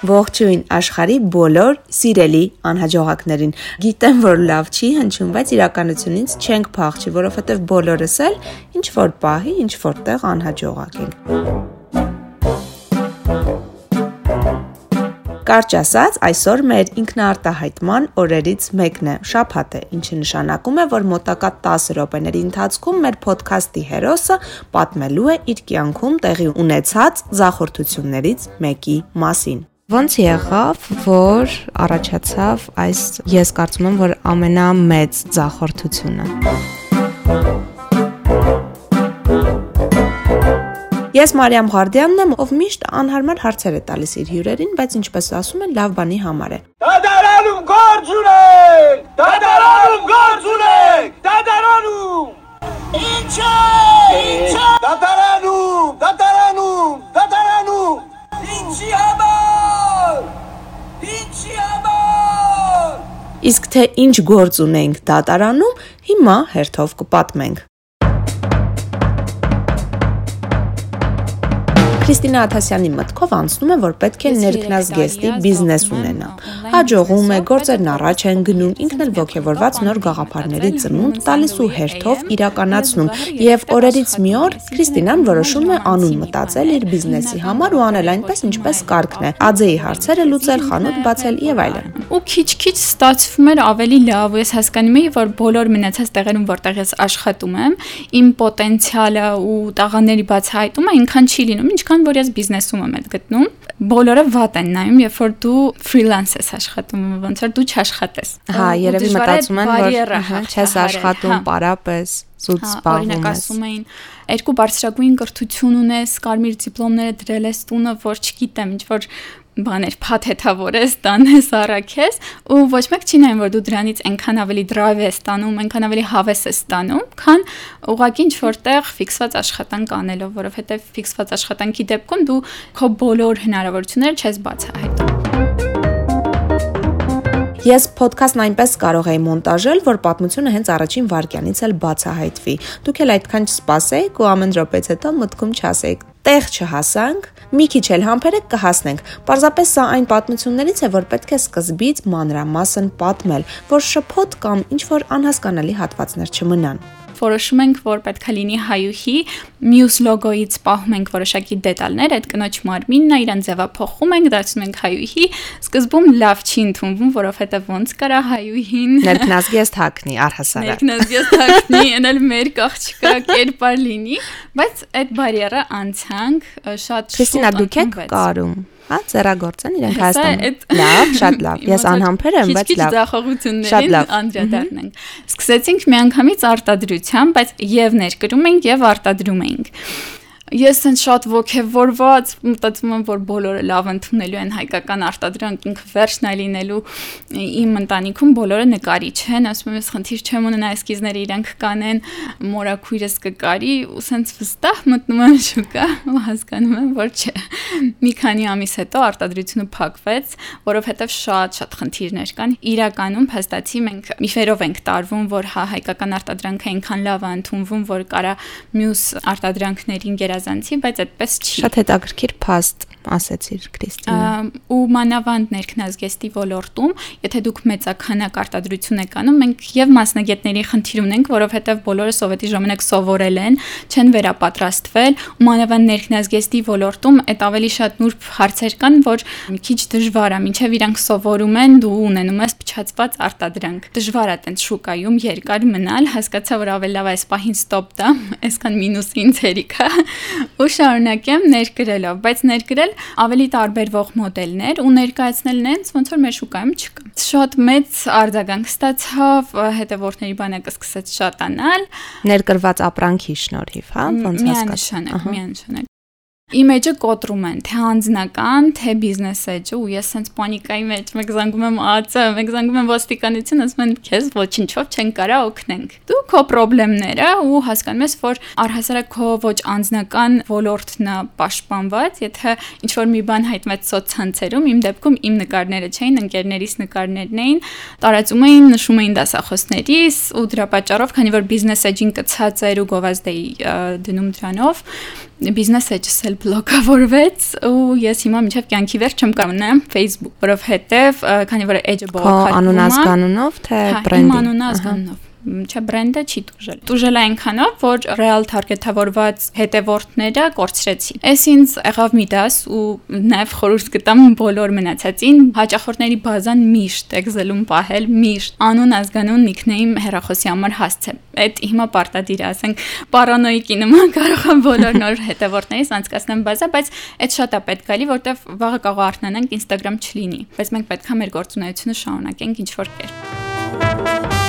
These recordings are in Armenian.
Ողջույն աշխարի բոլոր սիրելի անհաջողակներին։ Գիտեմ, որ լավ չի հնչում, բայց իրականությունից չենք փախչի, որովհետև բոլորս էլ ինչ որ պահի, ինչ որտեղ անհաջողակ ենք։ Կարճ ասած, այսօր մեր ինքնաարտահայտման օրերից մեկն է՝ շաբաթ է, ինչը նշանակում է, որ մոտակա 10 րոպեների ընթացքում մեր ոդքասթի հերոսը պատմելու է իր կյանքում տեղի ունեցած զախորթություններից մեկի մասին։ Ոնց եղավ, որ առաջացավ այս ես կարծում եմ, որ ամենամեծ զախորթությունը։ Ես Մարիամ Ղարդյանն եմ, ով միշտ անհարմար հարցեր է տալիս իր հյուրերին, բայց ինչպես ասում են, լավ բանի համար է։ Դադարանում գործ ունենք! Դադարանում գործ ունենք! Դադարանում! Ինչա! Ինչա! Դադարանում! Դադարանում! Դադարանում! Ինչի համար! Իսկ թե ինչ գործ ունենք դատարանում, հիմա հերթով կպատմենք։ Քրիստինա Աթասյանի մտքով անցնում է, որ պետք է ներքնազգեստի բիզնես ունենա։ Հաջողում է, գործերն առաջ են գնում, ինքն էլ ողջևորված նոր գաղափարների ծնունդ տալիս ու հերթով իրականացնում։ Եվ օրերից մի օր Քրիստինան որոշում է անուն մտածել իր բիզնեսի համար ու անել այնպես, ինչպես կարգն է։ Աձեի հարցերը լուծել, խանութ բացել եւ այլն։ Ու քիչ-քիչ ստացվում էր ավելի լավ, ես հասկանում էի, որ բոլոր մնացած տեղերում, որտեղ ես աշխատում եմ, իմ պոտենցիալը ու տաղաների բացահայտումը ինքան չի լինում, ինչքան այնքան, որ ես բիզնեսում եմ այդ գտնում, բոլորը վատ են նայում, երբ որ դու ֆրիլանս ես աշխատում, ոնց որ դու չաշխատես։ Հա, երևի մտածում են, որ չես աշխատում պարապես զուտ զբաղվում ես։ Օրինակ ասում էին, երկու բարձրագույն կրթություն ունես, կարմիր դիպլոմները դրել ես տունը, որ չգիտեմ, ինչ որ բաներ փաթեթավորես, տանես, առաքես ու ոչ մեկ չի նայում որ դու դրանից այնքան ավելի drive ես ստանում, այնքան ավելի հավես ես ստանում, քան ուղղակի ինչ որտեղ ֆիքսված աշխատանք անելով, որովհետև ֆիքսված աշխատանքի դեպքում դու քո բոլոր հնարավորությունները չես բացահայտում։ Ես ոդքասթն այնպես կարող էի մոնտաժել, որ պատմությունը հենց առաջին վարքյանից էլ բացահայտվի։ Դուք էլ այդքան չսպասեիք ու ամեն րոպեից հետո մտքում չասեիք տեղ չհասանք, մի քիչ էլ համբերեք կհասնենք։ Պարզապես սա այն պատմություններից է, որ պետք է սկզբից մանրամասն պատմել, որ շփոթ կամ ինչ որ անհասկանալի հատվածներ չմնան որոշում ենք, որ պետքա լինի հայուհի, մյուս լոգոից պահում ենք որոշակի դետալներ, այդ կնոջ մարմինն է, իրան ձևափոխում ենք, դարձնում ենք հայուհի։ Սկզբում լավ չի ընդունվում, որովհետև ոնց կարա հայուհին ներքնազգեստ հակնի առհասարակ։ Ներքնազգեստ հակնի, այնալ մեր կաղճկա կերպար լինի, բայց այդ բարիերը անցանք շատ շուտ։ Քրիստինա դուք եք կարում հա ծերագործեն իրենք Հայաստանում։ Լավ, շատ լավ։ Ես անհամբեր եմ, բայց լավ։ Քիչ ձախողություններին անդրադառնանք։ Սկսեցինք միանգամից արտադրությամբ, բայց եւ ներկրում ենք եւ արտադրում ենք ես ցենց շատ ողջևորված մտածում եմ որ բոլորը լավ ընդունելու են հայկական արտադրանք ինքը վերջն է լինելու իմ ընտանիքում բոլորը նկարիչ են ասում եմ ես խնդիր չեմ ունենա էսկիզները իրանք կանեն մորակույրս կկարի ու ցենց վստահ մտնում եմ շուկա ու հասկանում եմ որ չէ մի քանի ամիս հետո արտադրությունը փակվեց որովհետև շատ շատ խնդիրներ կան իրականում փաստացի մենք միֆերով ենք տարվում որ հա հայկական արտադրանքը այնքան լավ է ընդունվում որ կարա մյուս արտադրանքներին գերա գերազանցի, բայց այդպես չի։ Շատ հետաքրքիր փաստ ասեցիր Քրիստինա։ Ու մանավանդ ներքնազգեստի ոլորտում, եթե դուք մեծականակ արտադրություն եք անում, մենք եւ մասնագետների խնդիր ունենք, որովհետեւ բոլորը սովետի ժամանակ սովորել են, չեն վերապատրաստվել, ու մանավանդ ներքնազգեստի ոլորտում այդ ավելի շատ նուրբ հարցեր կան, որ մի քիչ դժվար է, ինչեւ իրանք սովորում են, դու ունենում ես փչացված արտադրանք։ Դժվար է տենց շուկայում երկար մնալ, հասկացա, որ ավելի լավ է այս պահին ստոպ տամ, այսքան մինուս ինձ հերիքա ու շարունակեմ ներկրելով, բայց ներկրել ավելի տարբերվող մոդելներ ու ներկայացնել նենց ոնց որ մեր շուկայում չկա։ Շատ մեծ արձագանք ստացավ, հետևորդների բանակը սկսեց շատանալ։ Ներկրված ապրանքի շնորհիվ, հա, ոնց հասկացա։ Միանշանակ, միանշանակ Իմեջը կոտրում են, թե անձնական, թե բիզնես էջը, ու ես sense պանիկայի մեջ մեկ զանգում եմ ԱՑ, մեկ զանգում եմ ոստիկանություն, ասում են քեզ ոչինչով չեն կարա օգնենք։ Դու քո խնդիրները ու հասկանում ես, որ առհասարակ քո ոչ անձնական ոլորտն է պաշտպանված, եթե ինչ որ մի բան հայտնվեց սոցցանցերում, իմ դեպքում իմ նկարները չէին, ընկերներիս նկարներն էին, տարածում էին, նշում էին դասախոսներիս ու դրա պատճառով, քանի որ բիզնես էջին կցած էր ու գովազդեի դնում դրանով, բիզնես էջս էլ բլոկավորվեց ու ես հիմա միջև կյանքի վերջ չեմ կարող ունեմ Facebook, որովհետև քանի որ edge-ը բողոքարկում է։ Անուն ազգանունով թե բրենդի։ Հա, անուն ազգանունով չէ բրենդը չի Տուժել է այնքանով, որ real target-ավորված հետևորդները կորցրեցի։ Էս ինձ եղավ մի դաս ու նաև խորհուրդ կտամ բոլոր մնացածին հաճախորդների բազան միշտ Excel-ում պահել, միշտ անուն, ազգանուն, nickname հեռախոսի համար հասցե։ Այդ հիմա պարտադիր ասենք, պարանոիկի նման կարող եմ բոլոր նոր հետևորդներից անցկացնեմ բազա, բայց այդ շատ է պետք գալի, որտեվ վաղը կարող արթնանանք Instagram չլինի։ Բայց մենք պետք է մեր գործունեությունը շարունակենք ինչ որ կերպ։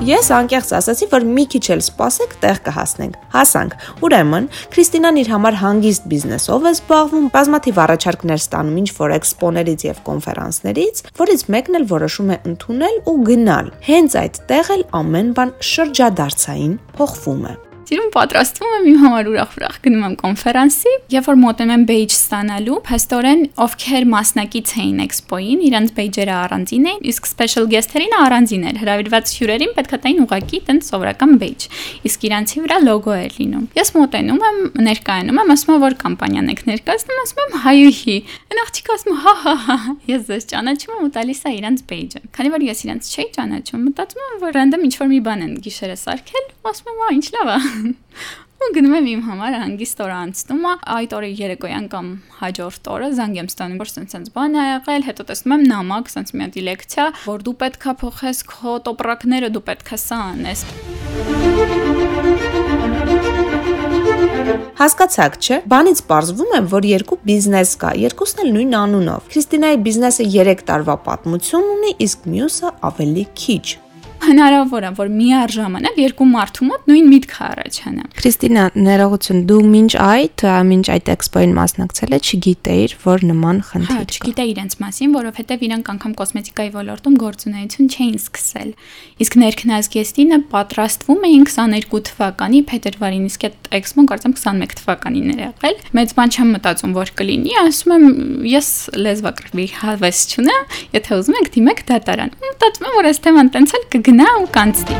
Ես անկեղծ ասացի, որ մի քիչ էլ սպասեք, տեղ կհասնենք։ Հասանք։ Ուրեմն, Քրիստինան իր համար հանգիստ բիզնեսով է զբաղվում, բազմաթիվ առաջարկներ ստանում ինչ-որ էքսպոներից եւ կոնֆերանսներից, որից մեկն էլ որոշում է ընդունել ու գնալ։ Հենց այդ տեղ էլ ամեն բան շրջադարձային փոխվում է։ Սիրուն պատրաստվում եմ իմ համար ուրախ-ուրախ գնում եմ կոնֆերանսի, երբ որ մոտենում եմ բեյջ ստանալու, փաստորեն ովքեր մասնակից էին էքսպոին, իրանց բեյջերը առանձին էին, իսկ special guest-երին առանձին էր։ Հրավիրված հյուրերին պետք է տային ուղակի տենց սովորական բեյջ։ Իսկ իրանցի վրա լոգո էր լինում։ Ես մոտենում եմ, ներկայանում եմ, ասում եմ, որ կամպանիան եք ներկայացնում, ասում եմ հայուհի։ Այն աղջիկը ասում հա հա հա։ Ես ձեզ ճանաչում եմ ու տալիս է իրանց բեյջը։ Քանի որ ես իրանց չէի ճանաչում, մտածում եմ, որ random ինչ-որ մի բան են գիշերը սարքել, ասում եմ, «Ա, ինչ լավ է»։ ու գնում եմ իմ համար հանգիստ օր անցնում է այդ օրը երեկոյան կամ հաջորդ օրը զանգ եմ ստանում որ սենց սենց բան է եղել հետո տեսնում եմ նամակ սենց մի հատ լեկցիա որ դու պետքա փոխես քո տոպրակները դու պետքա սա անես Հասկացաք, չէ՞։ Բանից ողջվում եմ, որ երկու բիզնես կա, երկուսն էլ նույն անունով։ Քրիստինայի բիզնեսը 3 տարվա պատմություն ունի, իսկ մյուսը ավելի քիչ հնարավոր է որ միառժամանակ երկու մարդու մոտ նույն միտքը առաջանա։ Քրիստինա, ներողություն, դու մինչ այդ, մինչ այդ էքսպոին մասնակցել ես, չգիտեիր, որ նման խնդիր հա, կա։ Չգիտեի իրենց մասին, որովհետև իրանք անգամ կոսմետիկայի ոլորտում գործունեություն չէին սկսել։ Իսկ ներքնազգեստինը պատրաստվում էին 22 թվականի փետրվարին, իսկ այդ էքսպոն կարծեմ 21 թվականին էր եղել։ Մեծ բան չեմ մտածում, որ կլինի, ասում եմ, ես լեզվակրվի հավես չունեմ, եթե ուզում եք դիմեք դատարան։ Մտածում եմ, որ այս թեման տենց էլ կգնա գնա ու կանցնի։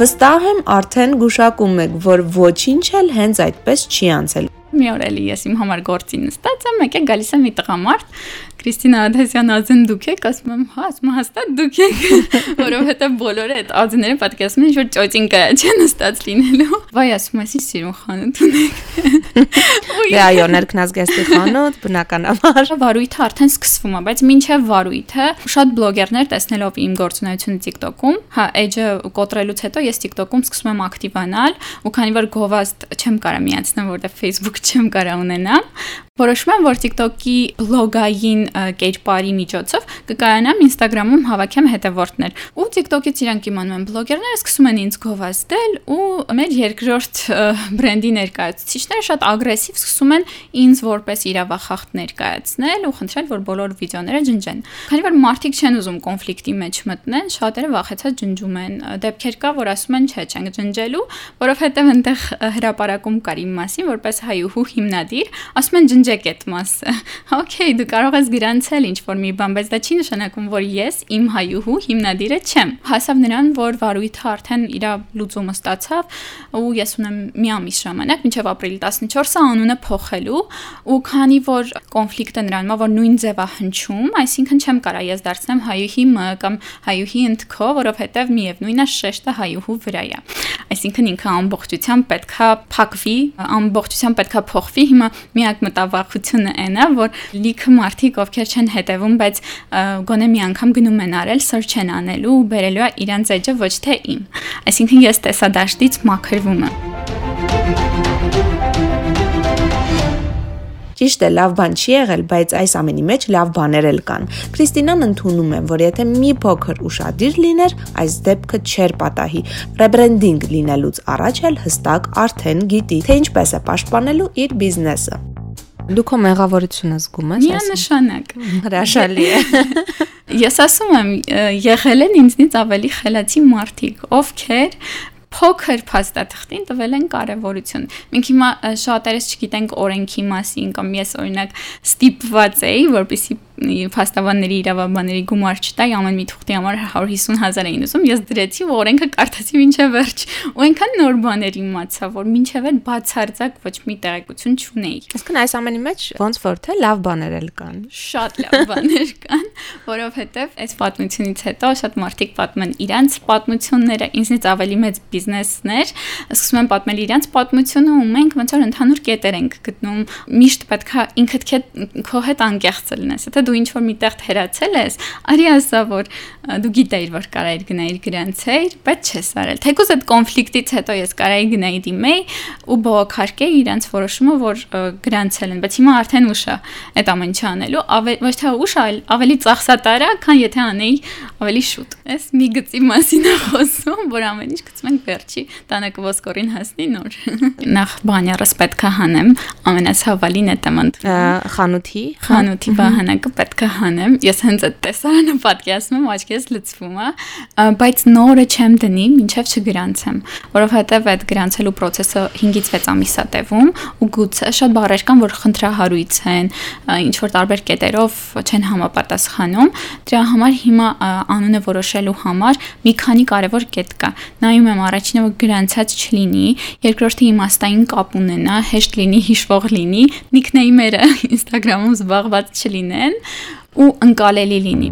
Վստահ եմ արդեն գուշակում եք, որ ոչինչ էլ հենց այդպես չի անցել։ Մի օր էլի ես իմ համար գործի նստած եմ, եկե գալիս է մի տղամարդ, Քրիստինա Ադեսյան ածեն դուք եք, ասում եմ, հա, ասում հաստատ դուք եք, որովհետև բոլորը այդ ածները պատկերացնում են, որ ճոճին կա չէ նստած լինելու։ Վայ, ասում ես, սիրուն խանութ ունեք։ Դե այո, ներքնազգեստի խանութ, բնականաբար։ Վարույթը արդեն սկսվում է, բայց մինչև վարույթը շատ բլոգերներ տեսնելով իմ գործունեությունը TikTok-ում, հա, edge-ը կոտրելուց հետո ես TikTok-ում սկսում եմ ակտիվանալ, ու քանի որ գովազդ չեմ կարող միացնել, որտեղ Facebook չեմ կարող ունենամ, որոշում եմ, որ TikTok-ի բլոգային կերպարի միջոցով կկայանամ Instagram-ում հավաքեմ հետևորդներ։ Ու TikTok-ից իրանք իմանում են բլոգերները, սկսում են ինձ գովազդել ու մեր երկրորդ բրենդի ներկայացուցիչները շատ ագրեսիվ սկսում են ինձ որպես իրավախախտ ներկայացնել ու խնդրել, որ բոլոր վիդեոները ջնջեն։ Քանի որ մարդիկ չեն ուզում կոնֆլիկտի մեջ մտնեն, շատերը վախեցած ջնջում են։ Դեպքեր կա, որ ասում են, չէ, չենք ջնջելու, որովհետև այնտեղ հրաապարակում կար իմ մասին, որպես հայուհու հիմնադիր, ասում են ջնջեք այդ մասը։ Okay, դու կարող ես գրանցել ինչ որ մի բան, բայց դա չի նշանակում, որ ես իմ հայուհու հիմնադիրը չեմ։ Հասավ նրան, որ վարույթը արդեն իր լուծումը ստացավ ու ես ունեմ մի ամիս ժամանակ, մինչև ապրիլի 14-ը անունը փոխելու ու քանի որ կոնֆլիկտը նրան մա որ նույն ձևա հնչում, այսինքն չեմ կարա ես դարձնեմ հայուհի մ կամ հայուհի ընդքո, որովհետև միևնույնն է շեշտը հայուհու վրա է։ Այսինքն ինքը ամբողջությամբ պետքա փակվի, ամբողջությամբ պետքա փոխվի։ Հիմա միակ մտավախությունը այն է, որ լիքը մարդիկ, ովքեր չեն հետևում, բայց գոնե մի անգամ գնում են արել, search են անելու ու բերելու է իրանց էջը ոչ թե իմ։ Այսինքն ես տեսադաշտից մաքրվում եմ։ Ճիշտ է, լավ բան չի եղել, բայց այս ամենի մեջ լավ բաներ էլ կան։ Քրիստինան ընդունում է, որ եթե մի փոքր ուշադիր լիներ, այս դեպքը չէր պատահի։ Ռեբրենդինգ լինելուց առաջ էլ հստակ արդեն գիտի, թե ինչպես է պաշտպանելու իր բիզնեսը։ Դու քո մեղավորությունը զգում ես, Միանշանակ։ Հրաշալի է։ Ես ասում եմ, եղել են ինձնից ավելի խելացի մարդիկ, ովքեր փոքր փաստաթղթին տվել են կարևորություն։ Մենք հիմա շատերս չգիտենք օրենքի մասին կամ ես օրինակ ստիպված էի, որպեսի փաստաբանների իրավաբանների գումար չտայի ամեն մի թուղթի համար 150.000 էին ուզում ես դրեցի ու օրենքը կարդացի մինչև վերջ ու այնքան նոր բաներ իմացա որ մինչև այդ բացարձակ ոչ մի տեղեկություն չունեի Իսկն այս ամենի մեջ ոնց որ թե լավ բաներ էլ կան շատ լավ բաներ կան որովհետև այս պատմությունից հետո շատ մարդիկ պատմում են իրանց պատմությունները ինձնից ավելի մեծ բիզնեսներ սկսում են պատմել իրանց պատմությունը ու մենք ոնց որ ընդհանուր կետեր ենք գտնում միշտ պետքա ինքդ քո հետ անկեղծ լինես եթե դու ինչ որ միտեղ թերացել ես արի ասա որ դու գիտեիր որ կարայիր գնայիր գրանցեիր բայց չես արել թեկուզ այդ կոնֆլիկտից հետո ես կարայի գնայի դիմեի ու բողոքարկեի իրանց որոշումը որ գրանցել են բայց հիմա արդեն ուշ է այդ ամեն ինչը անելու ոչ թե ուշ այլ ավելի ծախսատարա քան եթե անեի ավելի շուտ ես մի գծի մասին եմ խոսում որ ամեն ինչ գցում ենք վերջի տանակ ոսկորին հասնի նոր նախ բանյարս պետքա հանեմ ամենացավալին է տամանդ խանութի խանութի վահանակը պետքա հանեմ ես հենց այդ տեսարանը պատկերացնում եմ աչքես լցվում է բայց նորը չեմ դնի մինչև չգրանցեմ որովհետև այդ գրանցելու process-ը 5-ից 6 ամիս է տևում ու գուցե շատ բառեր կան որ խնդրահարույց են ինչ որ տարբեր կետերով չեն համապատասխանում դրա համար հիմա անունը որոշելու համար մի քանի կարևոր կետ կա նայում եմ առաջինը որ գրանցած չլինի երկրորդը իմաստային կապ ունենա հեշտ լինի հիշվող լինի նիկնեյմերը Instagram-ում զբաղված չլինեն ու ընկալելի լինի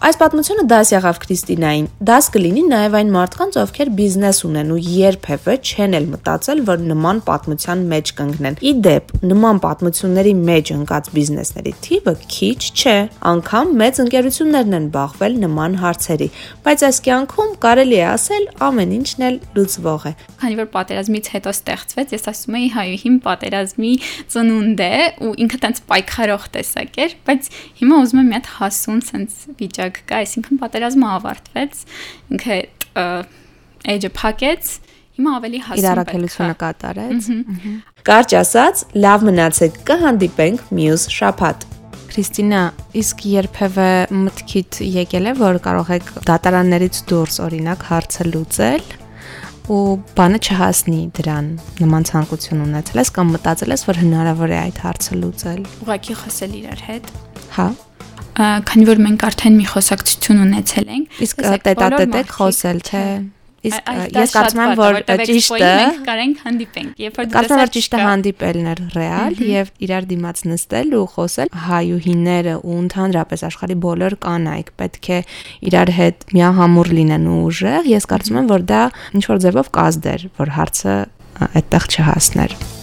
Այս պատմությունը դաս եղավ Քրիստինային։ Դաս կլինի նաև այն մարդկանց, ովքեր բիզնես ունեն ու երբևէ չեն էլ մտածել, որ նման պատմության մեջ կընկնեն։ Ի դեպ, նման պատմությունների մեջ ընկած բիզնեսների թիվը քիչ չէ։ Անկամ մեծ ընկերություններն են բախվել նման հարցերի, բայց այս կյանքում կարելի է ասել ամեն ինչն էլ լուծվող է։ Քանի որ պատերազմից հետո ստեղծվեց, ես ասում եի հայուհին պատերազմի ծնունդ է ու ինքը տենց պայքարող տեսակ էր, բայց հիմա ուզում եմ մի հատ հասուն sense վիճակ օրինակ կա, այսինքն պատերազմը ավարտվեց, ինքը էջը փակեց, հիմա ավելի հասուն իրարակելությունը կատարեց։ Կարճ ասած, լավ մնացեք, կհանդիպենք մյուս շաբաթ։ Քրիստինա, իսկ երբևէ մտքիդ եկել է, որ կարող եք դատարաններից դուրս օրինակ հարցը լուծել ու բանը չհասնի դրան նման ցանկություն ունեցել ես կամ մտածել ես որ հնարավոր է այդ հարցը լուծել ուղղակի խոսել իրար հետ հա քանի որ մենք արդեն մի խոսակցություն ունեցել ենք իսկ տետատետ խոսել թե Իսկ ես կարծում եմ, որ ճիշտը կարենք հանդիպենք, երբ որ դրսը որ ճիշտը հանդիպելն էր ռեալ եւ իրար դիմաց նստել ու խոսել հայուհիները ու ընդհանրապես աշխարհի բոլոր կանայք պետք է իրար հետ միահամուռ լինեն ու ուժեղ։ Ես կարծում եմ, որ դա ինչ որ ձևով կազդեր, որ հարցը այդտեղ չհասներ։